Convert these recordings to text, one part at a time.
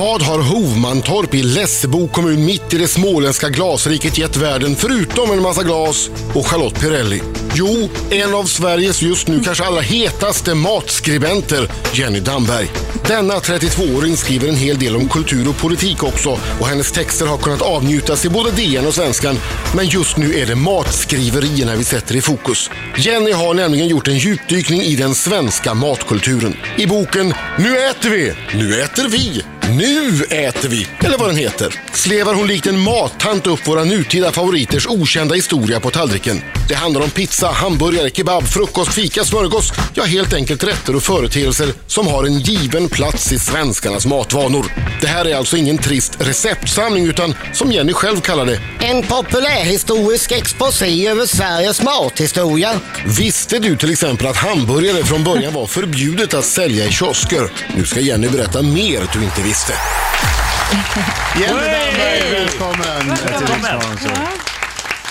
Vad har Hovmantorp i Lessebo kommun mitt i det småländska glasriket gett världen förutom en massa glas och Charlotte Pirelli? Jo, en av Sveriges just nu kanske allra hetaste matskribenter, Jenny Damberg. Denna 32-åring skriver en hel del om kultur och politik också och hennes texter har kunnat avnjutas i både DN och Svenskan. Men just nu är det matskriverierna vi sätter i fokus. Jenny har nämligen gjort en djupdykning i den svenska matkulturen. I boken Nu äter vi, nu äter vi nu äter vi, eller vad den heter, slevar hon likt en mattant upp våra nutida favoriters okända historia på tallriken. Det handlar om pizza, hamburgare, kebab, frukost, fika, smörgås. Ja, helt enkelt rätter och företeelser som har en given plats i svenskarnas matvanor. Det här är alltså ingen trist receptsamling utan, som Jenny själv kallar det, en populärhistorisk exposé över Sveriges mathistoria. Visste du till exempel att hamburgare från början var förbjudet att sälja i kiosker? Nu ska Jenny berätta mer du inte visste. Jenny Damberg, välkommen till Riksmorgon.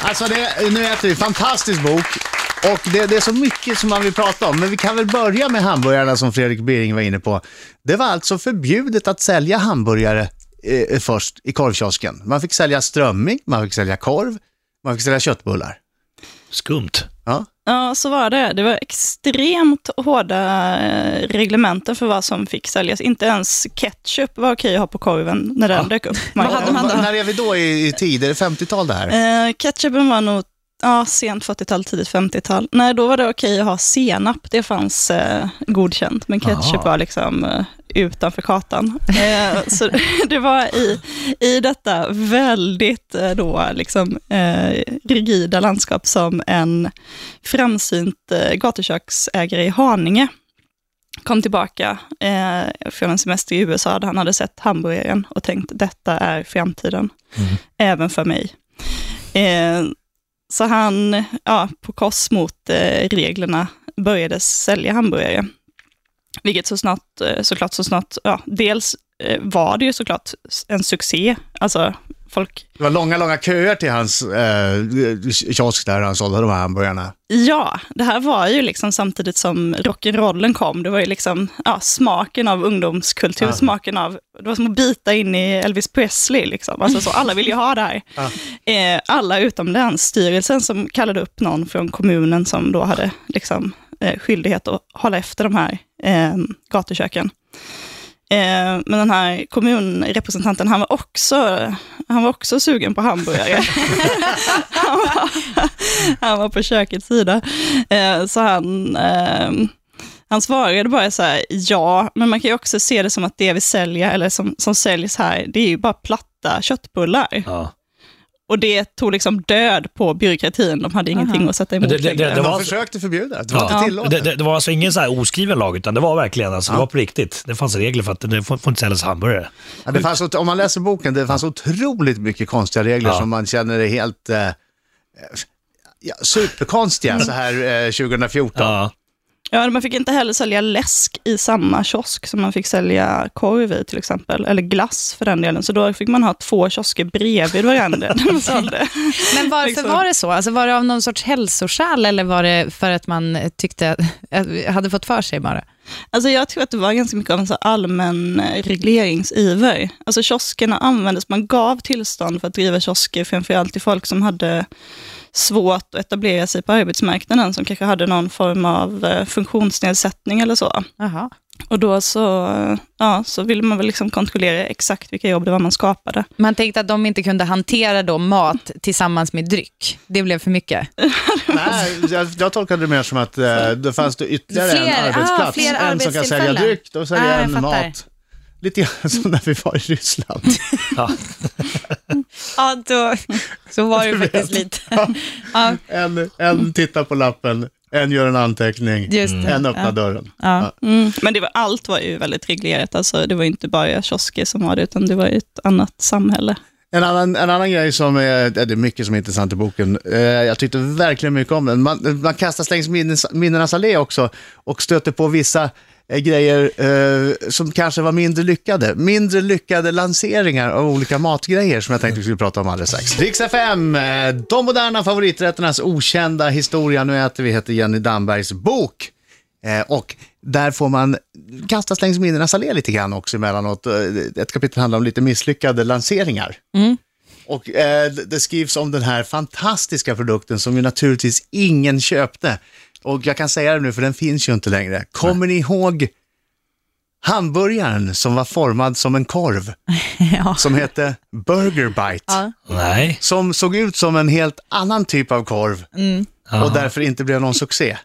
Alltså, det, nu äter vi. Fantastisk bok. Och det, det är så mycket som man vill prata om, men vi kan väl börja med hamburgarna som Fredrik Bering var inne på. Det var alltså förbjudet att sälja hamburgare eh, först i korvkiosken. Man fick sälja strömming, man fick sälja korv, man fick sälja köttbullar. Skumt. Ja. Ja, så var det. Det var extremt hårda eh, reglementen för vad som fick säljas. Inte ens ketchup var okej att ha på korven när den dök upp. Vad hade man då? När är vi då i, i tid? Är det 50-tal det här? Eh, ketchupen var nog ja, sent 40-tal, tidigt 50-tal. Nej, då var det okej att ha senap. Det fanns eh, godkänt, men ketchup Aha. var liksom eh, utanför kartan. Eh, så det var i, i detta väldigt eh, då, liksom, eh, rigida landskap som en framsynt eh, gatuköksägare i Haninge kom tillbaka eh, från en semester i USA där han hade sett hamburgaren och tänkt detta är framtiden, även för mig. Eh, så han, ja, på kors mot reglerna, började sälja hamburgare. Vilket så snart, eh, såklart så snart, ja, dels eh, var det ju såklart en succé. Alltså, folk, Det var långa, långa köer till hans eh, kiosk där han sålde de här hamburgarna. ja, det här var ju liksom samtidigt som rock'n'rollen kom. Det var ju liksom ja, smaken av ungdomskultur, Ja. smaken av, det var som att bita in i Elvis Presley. Liksom. Alltså, så, alla ville ju ha det här. Eh, alla utom länsstyrelsen som kallade upp någon från kommunen som då hade liksom, eh, skyldighet att hålla efter de här eh, gatuköken. Eh, men den här kommunrepresentanten, han var också, han var också sugen på hamburgare. han, var, han var på kökets sida. Eh, så han, eh, han svarade bara så här, ja, men man kan ju också se det som att det vi säljer, eller som, som säljs här, det är ju bara platta köttbullar. Ja. Och det tog liksom död på byråkratin, de hade ingenting att sätta emot det- det- det Men var de alltså- försökte förbjuda det, det var Ja. inte tillåtet. Det, det, det var alltså ingen så här oskriven lag, utan det var verkligen, alltså, det var på riktigt. Det fanns regler för att det får, får inte säljas hamburgare. Ja, det fanns, om man läser boken, det fanns otroligt mycket konstiga regler Ja. som man känner är helt eh, eh, ja, superkonstiga så här eh, 2014. Ja. Ja, man fick inte heller sälja läsk i samma kiosk som man fick sälja korv i till exempel, eller glass för den delen. Så då fick man ha två kiosker bredvid varandra. Men varför Liksom. var det så? Alltså var det av någon sorts hälsoskäl eller var det för att man tyckte, hade fått för sig bara? Alltså jag tror att det var ganska mycket av en så allmän regleringsiver. Alltså kioskerna användes, man gav tillstånd för att driva kiosker, framförallt till folk som hade svårt att etablera sig på arbetsmarknaden, som kanske hade någon form av eh, funktionsnedsättning eller så. Jaha. Och då så, ja, så ville man väl liksom kontrollera exakt vilka jobb det var man skapade. Man tänkte att de inte kunde hantera då mat tillsammans med dryck. Det blev för mycket. Nej, jag, jag tolkade det mer som att eh, det fanns det ytterligare Fler- en ah, arbetsplats. fler en som kan sälja dryck, då säljer Ah, jag en fattar. mat. Lite grann som när vi var i Ryssland. Ja. Ja, då, så var det faktiskt lite. Ja, En, en tittar på lappen, en gör en anteckning, en öppnar Ja. dörren. Ja. Mm. Men det var, allt var ju väldigt reglerat, alltså, det var inte bara kiosker som var det, utan det var ett annat samhälle. En annan, en annan grej som är, det är mycket som är intressant i boken, eh, jag tyckte verkligen mycket om den. Man, man kastas längs minnes, minnenas allé också och stöter på vissa grejer eh, som kanske var mindre lyckade. Mindre lyckade lanseringar av olika matgrejer som jag tänkte vi skulle prata om alldeles strax. Rix FM, eh, de moderna favoriträtternas okända historia. Nu äter vi heter Jenny Dambergs bok. Eh, och där får man kastas längs minnenas allé lite grann också emellanåt. Eh, Ett kapitel handlar om lite misslyckade lanseringar. Och eh, det- skrivs om den här fantastiska produkten som ju naturligtvis ingen köpte. Och jag kan säga det nu för den finns ju inte längre. Kommer ni ihåg hamburgaren som var formad som en korv? Ja. Som hette Burger Bite. Ja. Nej. Som såg ut som en helt annan typ av korv och därför inte blev någon succé.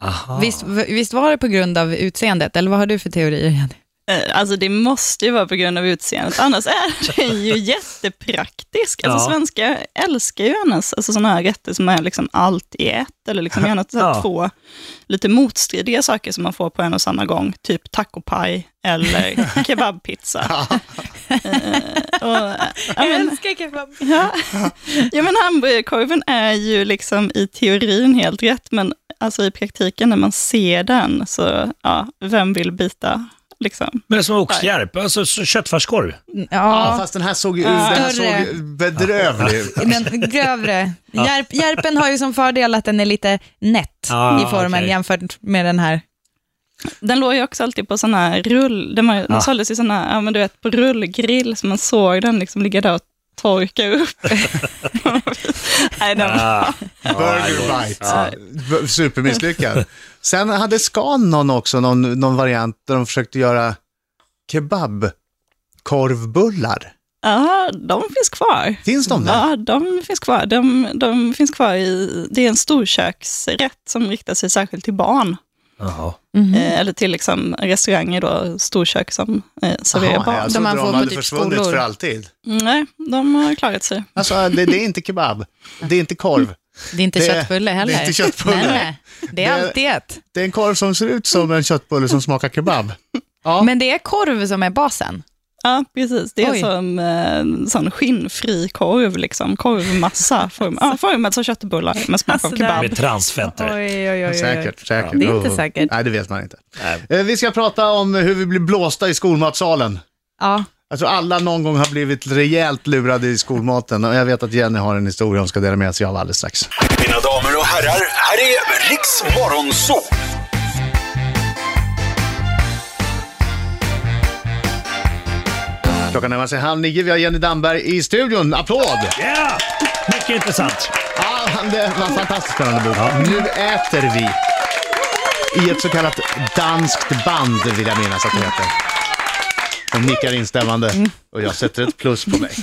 Aha. Visst, visst var det på grund av utseendet, eller vad har du för teorier? Jenny? Eh, Alltså det måste ju vara på grund av utseendet, annars är den ju jättepraktisk. Alltså Ja. svenskar älskar ju annars alltså, sådana här rätter som är liksom allt i ett, eller liksom gärna Ja. två lite motstridiga saker som man får på en och samma gång, typ tacopaj eller kebabpizza. Eh, och, ja, men, älskar kebab. ja. ja, men hamburgerkorven är ju liksom i teorin helt rätt, men alltså i praktiken när man ser den, så ja, vem vill bita? Liksom. Men som oxhjärp, alltså så köttfärskorv. Ja, Ja, fast den här såg ju den här såg bedrövlig ut. den grövre. Järp, järpen har ju som fördel att den är lite nätt Ah, i formen okej. jämfört med den här. Den låg ju också alltid på sådana här rull, den, var, den Ah. såldes i sådana, ja men du vet, på rullgrill, så man såg den liksom ligga där och torka upp. Nej, den var, Ah. Burger Bite. Supermisslyckad. Sen hade Scan någon också, någon, någon variant där de försökte göra kebabkorvbullar. ja, de finns kvar. Finns de där? Ja, de finns kvar. De, de finns kvar i, det är en storköksrätt som riktar sig särskilt till barn. Jaha. Eh, eller till liksom restauranger då, storkök som eh, serverar barn. jag De trodde de på hade typ försvunnit skolor. för alltid. Nej, de har klarat sig. Alltså, det, det är inte kebab. Det är inte korv. Det är inte Det- köttbulle heller. det är inte köttbulle. Nej, nej. Det är Det- alltid ett. Det är en korv som ser ut som en köttbulle som smakar kebab. Ja. Men det är korv som är basen. Ja, precis. Det är Oj. som eh, sån skinnfri korv, liksom. korvmassa, form, ja, formad som köttbullar med smak Alltså, av där- kebab. Med transfetter. Oj, oj, oj. Säkert, säkert. Det är inte säkert. Nej, det vet man inte. Nej. Eh, Vi ska prata om hur vi blir blåsta i skolmatsalen. Ja. Alltså alla någon gång har blivit rejält lurade i skolmaten och jag vet att Jenny har en historia hon ska dela med sig av alldeles strax. Mina damer och herrar, här är Riks Morgonzoo! Klockan närmar sig halv nio, vi har Jenny Damberg i studion. Applåd! Ja! Mycket intressant. Ja, det var fantastiskt spännande bok. Nu äter vi. I ett så kallat danskt band vill jag minnas att det heter. Hon nickar instämmande och jag sätter ett plus på mig.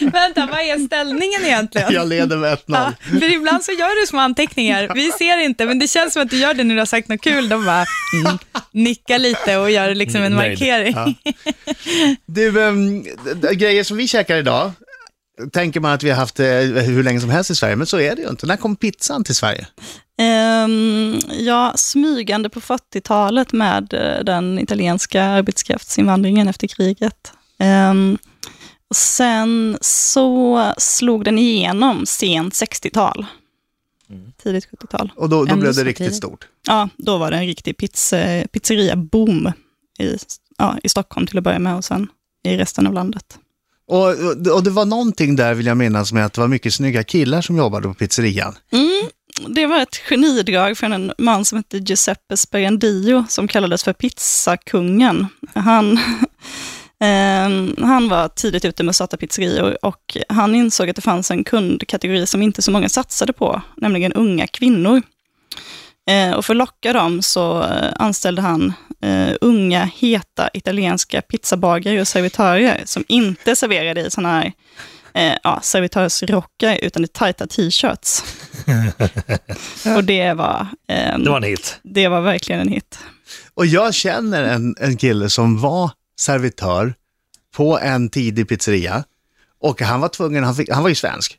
Vänta, vad är ställningen egentligen? Jag leder med 1-0. Ja, för ibland så gör du små anteckningar. Vi ser inte, men det känns som att du gör det när du har sagt något kul. De bara mm, nickar lite och gör liksom en Nöjd. markering. Du, ehm, d- d- grejer som vi käkar idag, tänker man att vi har haft eh, hur länge som helst i Sverige, men så är det ju inte. När kom pizzan till Sverige? Ehm, ja, smygande på 40-talet med eh, den italienska arbetskraftsinvandringen efter kriget. Ehm, och sen så slog den igenom sent 60-tal. Tidigt 70-tal. Och då, då blev det riktigt stort. Ja, då var det en riktig pizza, pizzeria-boom i, ja, i Stockholm till att börja med och sen i resten av landet. Och, och, och det var någonting där, vill jag minnas, med att det var mycket snygga killar som jobbade på pizzerian. Mm, det var ett genidrag från en man som hette Giuseppe Sperandio som kallades för pizzakungen. Han, ehm, han var tidigt ute med att starta pizzerior och han insåg att det fanns en kundkategori som inte så många satsade på, nämligen unga kvinnor. Eh, och för att locka dem så eh, anställde han eh, unga, heta italienska pizzabagare och servitörer som inte serverade i sådana här eh, ja, servitörsrockar utan i tajta t-shirts. och det var, ehm, Det var en hit. det var verkligen en hit. Och jag känner en, en kille som var servitör på en tidig pizzeria och han var tvungen, han, fick, han var ju svensk,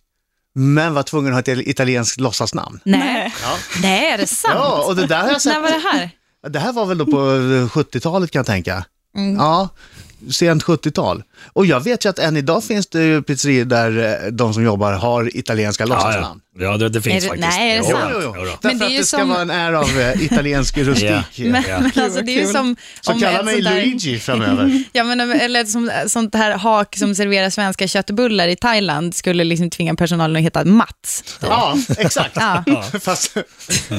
men var tvungen att ha ett italienskt låtsasnamn. Nej. Nej, är det sant? Ja, och det där har jag sett. När var det här? Det här var väl då på eh, 70-talet kan jag tänka. Mm. Ja, sent 70-tal. Och jag vet ju att än idag finns det ju pizzerior där eh, de som jobbar har italienska Ja, låtsasnamn. ja. ja det, det finns Är det- faktiskt. nej, är det Jo, sant? Jo, jo, då. Därför Men det är att ju det ska som- vara en ära av eh, italiensk rustik. Ja. Men, Ja. alltså, det är ju som... Så kalla mig där- Luigi framöver. Ja, men, eller som, sånt här hak som serverar svenska köttbullar i Thailand skulle liksom tvinga personalen att heta Mats. Ja, exakt. Ja. Fast,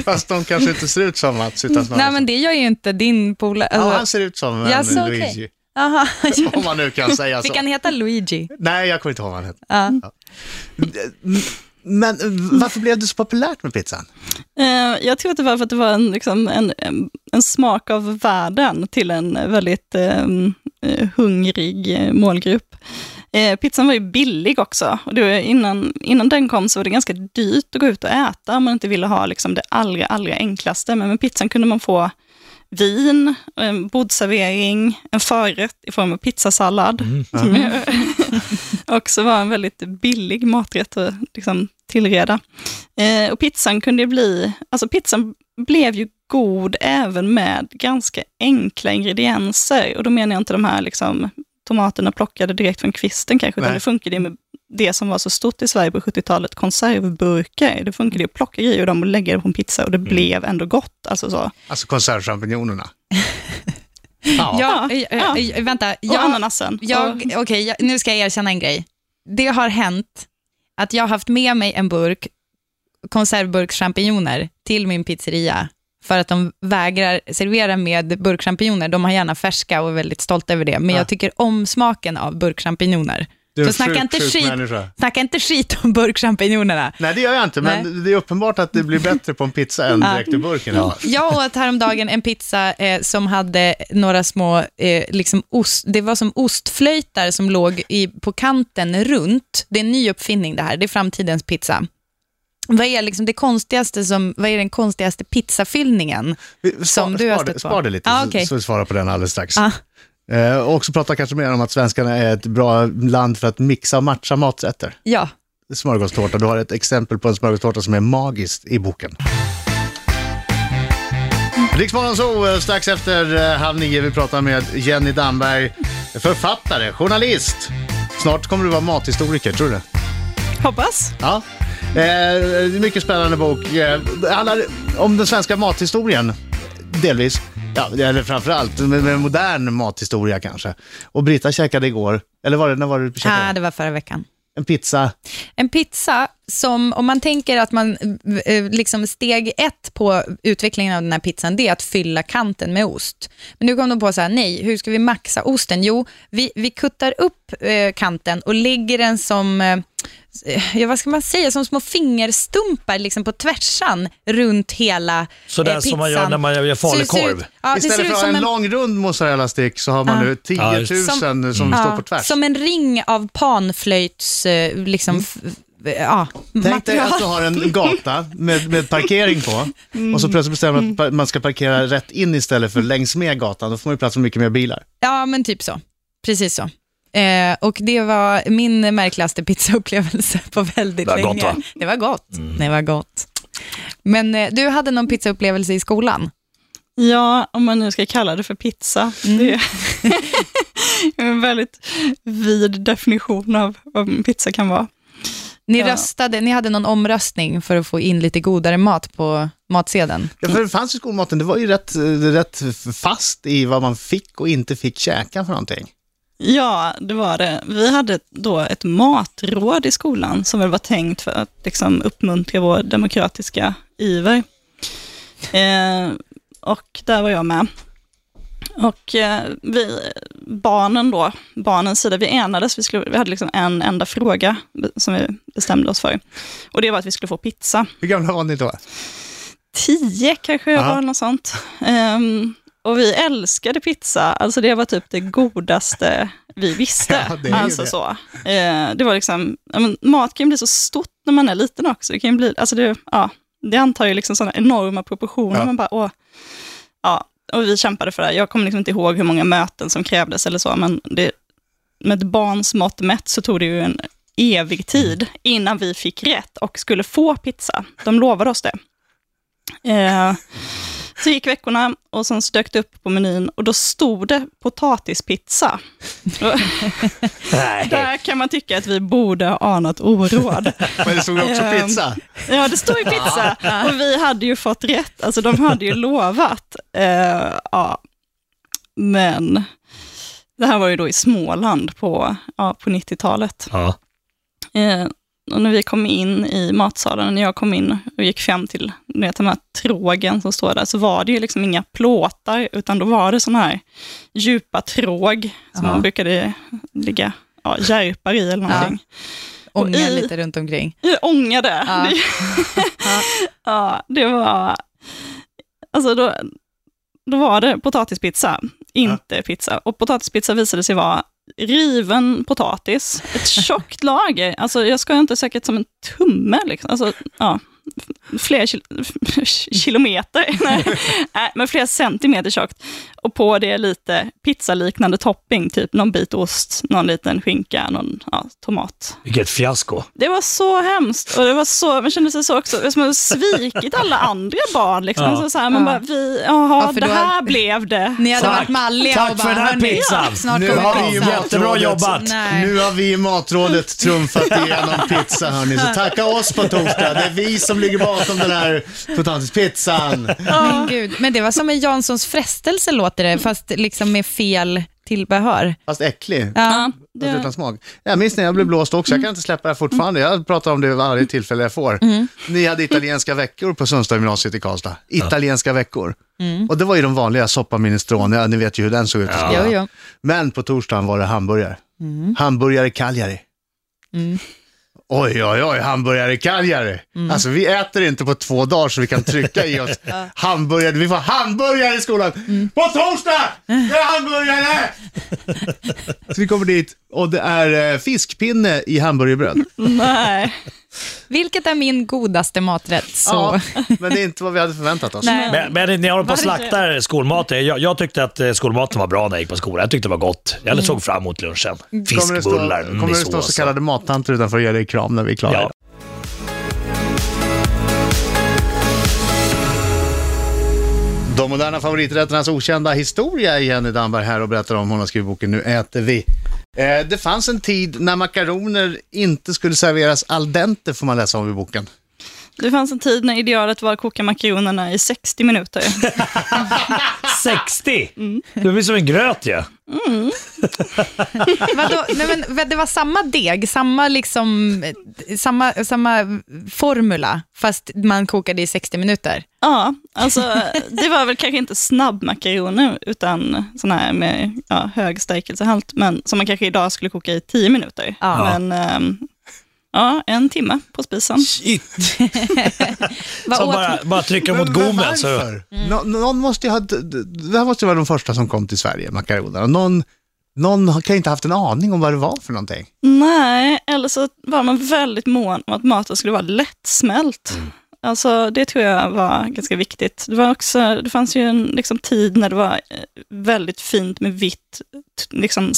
fast de kanske inte ser ut som Mats, utan Nej, men det gör ju inte din polare. Ja, Alltså, han ser ut som en Ja. Luigi. Aha, Om man nu kan säga så. Fick han heta Luigi? Nej, jag kommer inte ihåg vad han hette. Ja. Men eh, varför blev det så populärt med pizzan? Eh, jag tror att det var för att det var en, liksom, en, en, smak av världen till en väldigt eh, eh, hungrig målgrupp. Eh, pizzan var ju billig också. Och det var innan, innan den kom så var det ganska dyrt att gå ut och äta om man inte ville ha liksom, det allra, allra enklaste. Men med pizzan kunde man få vin, en bordservering, en förrätt i form av pizzasallad. Som ju också var en väldigt billig maträtt att liksom, tillreda. Eh, och pizzan kunde bli, alltså pizzan blev ju god även med ganska enkla ingredienser. Och då menar jag inte de här liksom, tomaterna plockade direkt från kvisten kanske, utan Nej. det funkade ju med det som var så stort i Sverige på 70-talet, konservburkar. Det funkade ju att plocka grejer och dem och lägga det på en pizza och det blev ändå gott. Alltså så. Alltså konservchampinjonerna. Ja. Ja, Ja, eh, ja. eh, vänta. Och Jag, ananasen. jag, Och- okej, jag, nu ska jag erkänna en grej. Det har hänt att jag har haft med mig en burk konservburkschampinjoner till min pizzeria för att de vägrar servera med burkchampinjoner. De har gärna färska och är väldigt stolta över det, men Ja. jag tycker om smaken av burkchampinjoner. Du Så snacka sjuk, inte, sjuk skit, snacka inte skit om burkchampinjonerna. Nej, det gör jag inte, men det är uppenbart att det blir bättre på en pizza än direkt ur burken. Ja. Jag åt häromdagen en pizza eh, som hade några små, eh, liksom ost, det var som ostflöjtar som låg i, på kanten runt. Det är en ny uppfinning det här, det är framtidens pizza. Vad är, liksom det konstigaste som, vad är den konstigaste pizzafyllningen? Vi- Som du har spar, stött på. spar det lite, Ah, så- okej. så vi svarar på den alldeles strax. Ah. Eh, och också prata kanske mer om att svenskarna är ett bra land för att mixa och matcha maträtter. Ja, Smörgåstårta, du har ett exempel på en smörgåstårta som är magiskt i boken. Riksmorgon så eh, strax efter eh, halv nio. Vi pratar med Jenny Damberg, författare, journalist. Snart kommer du vara mathistoriker, tror du? Hoppas. Ja. Eh, mycket spännande bok. Eh, det handlar om den svenska mathistorien, delvis. Ja, eller framförallt med, med modern mathistoria kanske. Och Britta käkade igår, eller var det, när var det du käkade? ah, det var förra veckan. En pizza. En pizza som, om man tänker att man, eh, liksom steg ett på utvecklingen av den här pizzan, det är att fylla kanten med ost. Men nu kom de på så här, nej, hur ska vi maxa osten? Jo, vi, vi kuttar upp eh, kanten och lägger den som, eh, ja, vad ska man säga, som små fingerstumpar liksom på tvärsan runt hela Så där eh, som man gör pizzan. när man gör falukorv. Ja, Istället för att ha en, en lång rund mozzarella-stick så har man Ja. nu 10 000 Ja, just- som, Som- står Ja, på tvärs. Som en ring av panflöjts, eh, liksom, f- ja, Tänk dig material. att du har en gata med, med parkering på och så plötsligt bestämmer man att man ska parkera rätt in istället för längs med gatan. Då får man ju plats med mycket mer bilar. Ja, men typ så. Precis så. Eh, och det var min märkligaste pizzaupplevelse på väldigt Det var länge. gott, va? Mm. Det var gott. Det var gott. Men eh, du hade någon pizzaupplevelse i skolan? Ja, om man nu ska kalla det för pizza. Det är en väldigt vid definition av vad pizza kan vara. Ni Ja. röstade, ni hade någon omröstning för att få in lite godare mat på matsedeln. Ja, för det fanns ju skolmaten, det var ju rätt, rätt fast i vad man fick och inte fick käka för någonting. Ja, det var det. Vi hade då ett matråd i skolan som väl var tänkt för att liksom uppmuntra vår demokratiska iver. Eh, och där var jag med. Och eh, vi, barnen då, barnens sida, vi enades, vi, skulle, vi hade liksom en enda fråga som vi bestämde oss för. Och det var att vi skulle få pizza. Hur gamla var ni då? tio kanske jag Ja. var, något sånt. Ehm, och vi älskade pizza, alltså det var typ det godaste vi visste. Ja, det alltså det. så. Eh, det var liksom, men, mat kan ju bli så stort när man är liten också. Det kan bli, alltså det, ja, det antar ju liksom sådana enorma proportioner. Ja. Man bara, åh. Ja, och vi kämpade för det. Jag kommer liksom inte ihåg hur många möten som krävdes eller så, men det, med ett barns mått mätt så tog det ju en evig tid innan vi fick rätt och skulle få pizza. De lovade oss det. Eh, Så gick veckorna och sen så dök det upp på menyn och då stod det potatispizza. Nej. Där kan man tycka att vi borde ha anat oråd. Men det stod också Ehm, pizza. Ja, det stod ju pizza. Och vi hade ju fått rätt. Alltså de hade ju lovat. Eh, ja. Men det här var ju då i Småland på, ja, på 90-talet. Ja. Och när vi kom in i matsalen, när jag kom in och gick fram till vet, den här trågen som står där, så var det ju liksom inga plåtar, utan då var det sådana här djupa tråg, som man brukade ligga ja, järpar i eller någonting. Och Ånga i- lite runt omkring. Jag ångade. Ja. Det, ja, det var... Alltså då, då var det potatispizza, inte pizza. Och potatispizza visade sig vara riven potatis, ett tjockt lager. Alltså jag ska inte säkert som en tumme, liksom. alltså, ja, fler kil kilometer, nej, nej, men flera centimeter tjockt. Och på det lite pizzaliknande topping, typ någon bit ost, någon liten skinka, någon ja, tomat. Vilket fiasko. Det var så hemskt och det var så, man kände sig så också, som att svikit alla andra barn. Liksom. Ja. Alltså så här, man Ja. bara, vi, jaha, Ja, det här blev det. Ni hade Tack. varit malliga Tack och bara, för den här "Hörni, pizzan." Nu har vi. Jättebra jobbat. Nej. Nu har vi i Matrådet trumfat igenom pizza hörni, så tacka oss på torsdag. Det är vi som ligger bakom den här potatispizzan. Men gud, men det var som en Janssons frestelse låter det, fast liksom med fel tillbehör. Fast äcklig. Ja. Fast det, utan smak. Jag minns när jag blev blåst också, jag kan inte släppa det här fortfarande. Jag pratar om det varje tillfälle jag får. Ni hade italienska veckor på Sundstadsgymnasiet i Karlstad. Italienska veckor. Och det var ju de vanliga, soppa minestrone, ja, ni vet ju hur den såg ut. Jo, jo. Men på torsdagen var det hamburgare. Hamburgare Cagliari. Oj, oj, oj, hamburgare Cagliari. Alltså vi äter inte på två dagar så vi kan trycka i oss hamburgare. Vi får hamburgare i skolan. På torsdag! Det är hamburgare! så vi kommer dit och det är eh, fiskpinne i hamburgerbröd. nej. Vilket är min godaste maträtt? Så. Ja, men det är inte vad vi hade förväntat oss. Men, men ni håller på Varför? slaktar skolmaten. Jag, jag tyckte att eh, skolmaten var bra när jag gick på skolan. Jag tyckte det var gott. Jag Mm. såg fram emot lunchen. Kommer det stå, Fiskbullar kommer det stå så kallade mattanter utanför och ge dig kram när vi är klara? Ja. De moderna favoriträtternas okända historia är Jenny Damberg här och berättar om hon har skrivit boken Nu äter vi. Eh, det fanns en tid när makaroner inte skulle serveras al dente får man läsa om i boken. Det fanns en tid när idealet var att koka makaronerna i 60 minuter. 60! Mm. Det blir som en gröt ju. Ja. Vadå? Nej, men, det var samma deg, samma, liksom, samma, samma formula, fast man kokade i 60 minuter. Ja, alltså det var väl kanske inte snabbmakaroner, utan sådana här med ja, hög stärkelsehalt, men som man kanske idag skulle koka i 10 minuter. Ja. Men ehm, ja, en timme på spisen. Shit. Åt- bara, bara trycka mot Men gommen så... Nå- någon måste ju ha, det här måste ju vara de första som kom till Sverige, makaronerna. Någon, någon har- kan ju inte haft en aning om vad det var för någonting. Nej, eller så var man väldigt mån om att maten skulle vara lättsmält. Alltså, det tror jag var ganska viktigt. Det, var också, det fanns ju en liksom, tid när det var eh, väldigt fint med vitt liksom,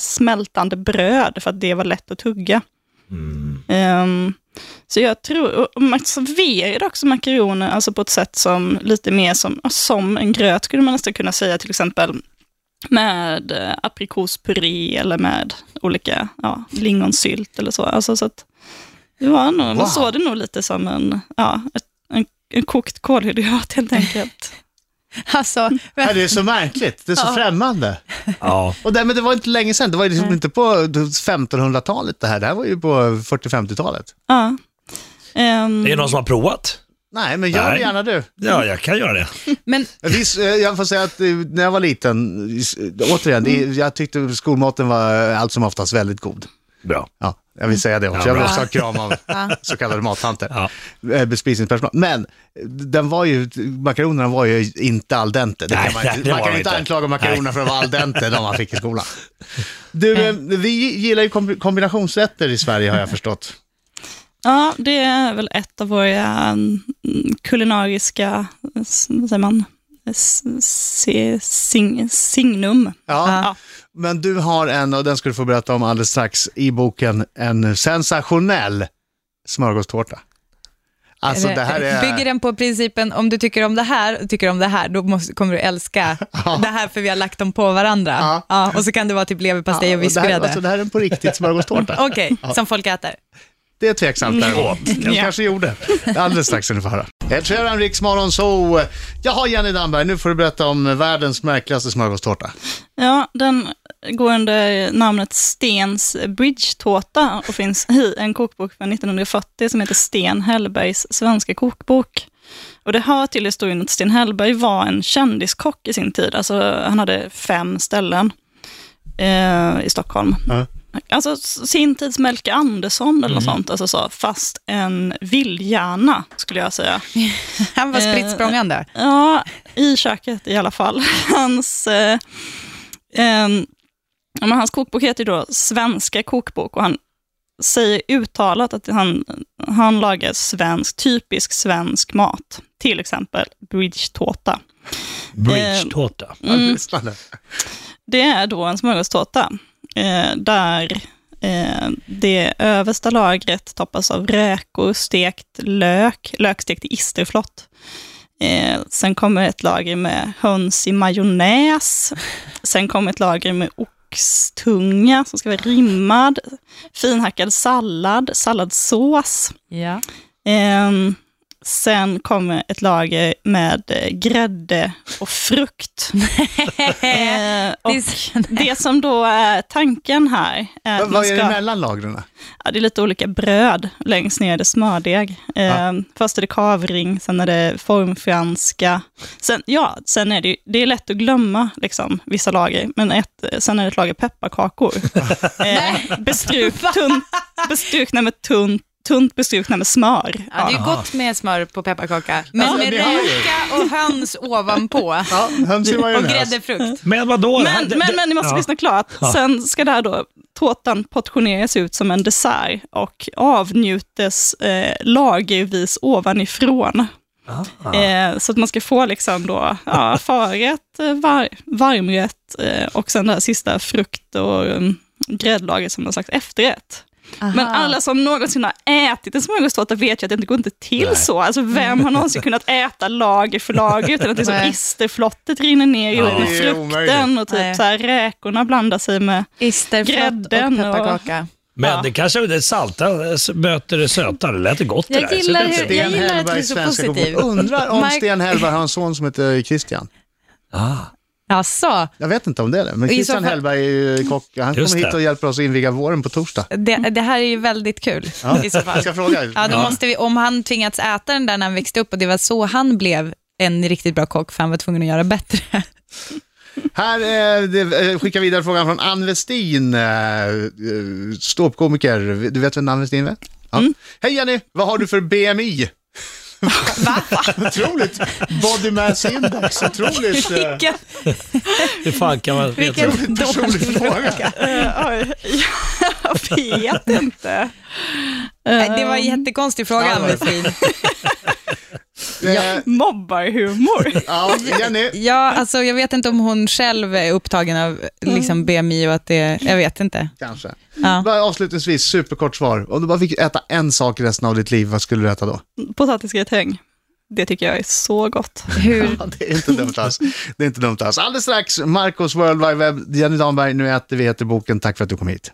smältande bröd, för att det var lätt att tugga. Ehm, så jag tror, och- man serverade också makaroner alltså på ett sätt som lite mer som, som en gröt, skulle man nästan kunna säga, till exempel med eh, aprikospuré eller med olika ja, lingonsylt eller så. Alltså, så att det var nog, Wow. man såg det nog lite som en, ja, ett, en, en kokt kolhydrat helt enkelt. Alltså, Ja, det är så märkligt, det är så Ja. främmande. Ja. Och det, men det var inte länge sedan, det var liksom inte på 1500-talet det här, det här var ju på 40-50-talet. Ja. Ehm, Det är någon som har provat. Nej, men gör det Nej. gärna du. Ja, jag kan göra det. men Visst, eh, jag får säga att eh, när jag var liten, eh, återigen, det- jag tyckte skolmaten var allt som oftast väldigt god. Bra. Ja, jag vill säga det också. Ja, jag vill också ha kram av så kallade mattanter. Ja. Eh, Bespisningspersonal. Men den var ju, makaronerna var ju inte al dente. Det Nej, kan man nej, det man kan inte anklaga makaronerna för att vara al dente, de man fick i skolan. Du, eh, vi gillar ju kombi- kombinationsrätter i Sverige har jag förstått. Ja, det är väl ett av våra mm, kulinariska, vad säger man, S- se- sing, signum. Ja, Ja. Men du har en, och den ska du få berätta om alldeles strax, i boken, en sensationell smörgåstårta. Alltså det här är... Bygger den på principen om du tycker om det här och tycker om det här, då måste, kommer du älska det här för vi har lagt dem på varandra. Ja. Ja. och så kan det vara typ leverpastej Ja, och vispgrädde. alltså, det här är en på riktigt smörgåstårta. Okej, som folk äter. Det är tveksamt däremot. Jag Ja. kanske gjorde. Alldeles strax ska ni få höra. Ed Sheeran, Riks så Jaha, Jenny Damberg, nu får du berätta om världens märkligaste smörgåstårta. Ja, den går under namnet Stens Bridge-tårta och finns i en kokbok från 1940 som heter Sten Hellbergs svenska kokbok. Och det hör till historien att Sten Hellberg var en kändiskock i sin tid. Alltså, han hade fem ställen eh, i Stockholm. Ja. Alltså sin tids Melker Andersson eller något sånt, alltså så, fast en vildhjärna skulle jag säga. Han var Eh, spritt språngande. Ja, i köket i alla fall. Hans, eh, men hans kokbok heter då Svenska kokbok och han säger uttalat att han, han lagar svensk, typisk svensk mat. Till exempel bridgetårta. Bridge-tårta. Ja, lyssnande. Det är då en smörgåstårta eh, där eh, det översta lagret toppas av räkor, stekt lök, lökstekt i isterflott. Eh, sen kommer ett lager med höns i majonnäs. Sen kommer ett lager med oxtunga som ska vara rimmad. Finhackad sallad, salladssås. Ja. Sen kommer ett lager med eh, grädde och frukt. Eh, och Det som då är tanken här är att Vad man vad är det ska, mellan lagren? ja, det är lite olika bröd. Längst ner är det smördeg. Eh, Först är det kavring, sen är det formfranska. Sen, ja, sen är det, det är lätt att glömma liksom, vissa lager, men ett, sen är det ett lager pepparkakor. eh, bestruk, tunt, bestrukna med tunt, tunt bestrukna med smör. Ja, det är gott med smör på pepparkaka, men Ja, med räka och höns ovanpå. Ja, höns i Och gräddefrukt. Men vadå? Men, det- men, men ni måste ja. lyssna klart. Sen ska det här då, tårtan portioneras ut som en dessert och avnjutes eh, lagervis ovanifrån. Eh, så att man ska få liksom då, ja, förrätt, eh, var, varmrätt eh, och sen det här sista frukt och um, gräddlagret som har sagt efterrätt. Men alla som någonsin har ätit en smörgåstårta vet ju att det inte går inte till så. Alltså vem har någonsin kunnat äta lager för lager utan att liksom Nej. isterflottet rinner ner Ja, med frukten och typ Nej. så här, räkorna blandar sig med... Isterflott och Grädden och- pepparkaka. Men Ja. det kanske är det salta möter det söta. Det lät gott det Jag där. gillar Så det- hur- Sten Jag gillar att du är så positiv. Undrar om Mark- Sten Hellberg har en son som heter Christian. Ah. Jaså, Jag vet inte om det är det, men Christian fall- Hellberg är ju kock. Han Just kommer hit och hjälper oss att inviga våren på torsdag. det, det här är ju väldigt kul Ja, i så fall. Jag ska fråga. Ja, då måste vi, om han tvingats äta den där när han växte upp och det var så han blev en riktigt bra kock för han var tvungen att göra bättre. Här eh, det, skickar vidare frågan från Ann Westin, eh, eh, ståuppkomiker. Du vet vem Ann Westin är? Ja. Mm. Hej Jenny, vad har du för BMI? Va? Otroligt. Body mass index, otroligt. eh, Vilken, Hur fan kan man veta? vilken personlig fråga. Eh, jag vet inte. Det var en jättekonstig fråga, Ja. Eh, Mobbarhumor. Ja, Jenny. Ja, alltså jag vet inte om hon själv är upptagen av liksom BMI och att det, jag vet inte. Kanske. Ja. Bara avslutningsvis, superkort svar. Om du bara fick äta en sak resten av ditt liv, vad skulle du äta då? Potatisgratäng. Det tycker jag är så gott. Hur, Ja, det är inte dumt alls. Det är inte dumt alls. Alldeles strax, Marcos World Wide Web, Jenny Danberg, nu äter vi heter boken. Tack för att du kom hit.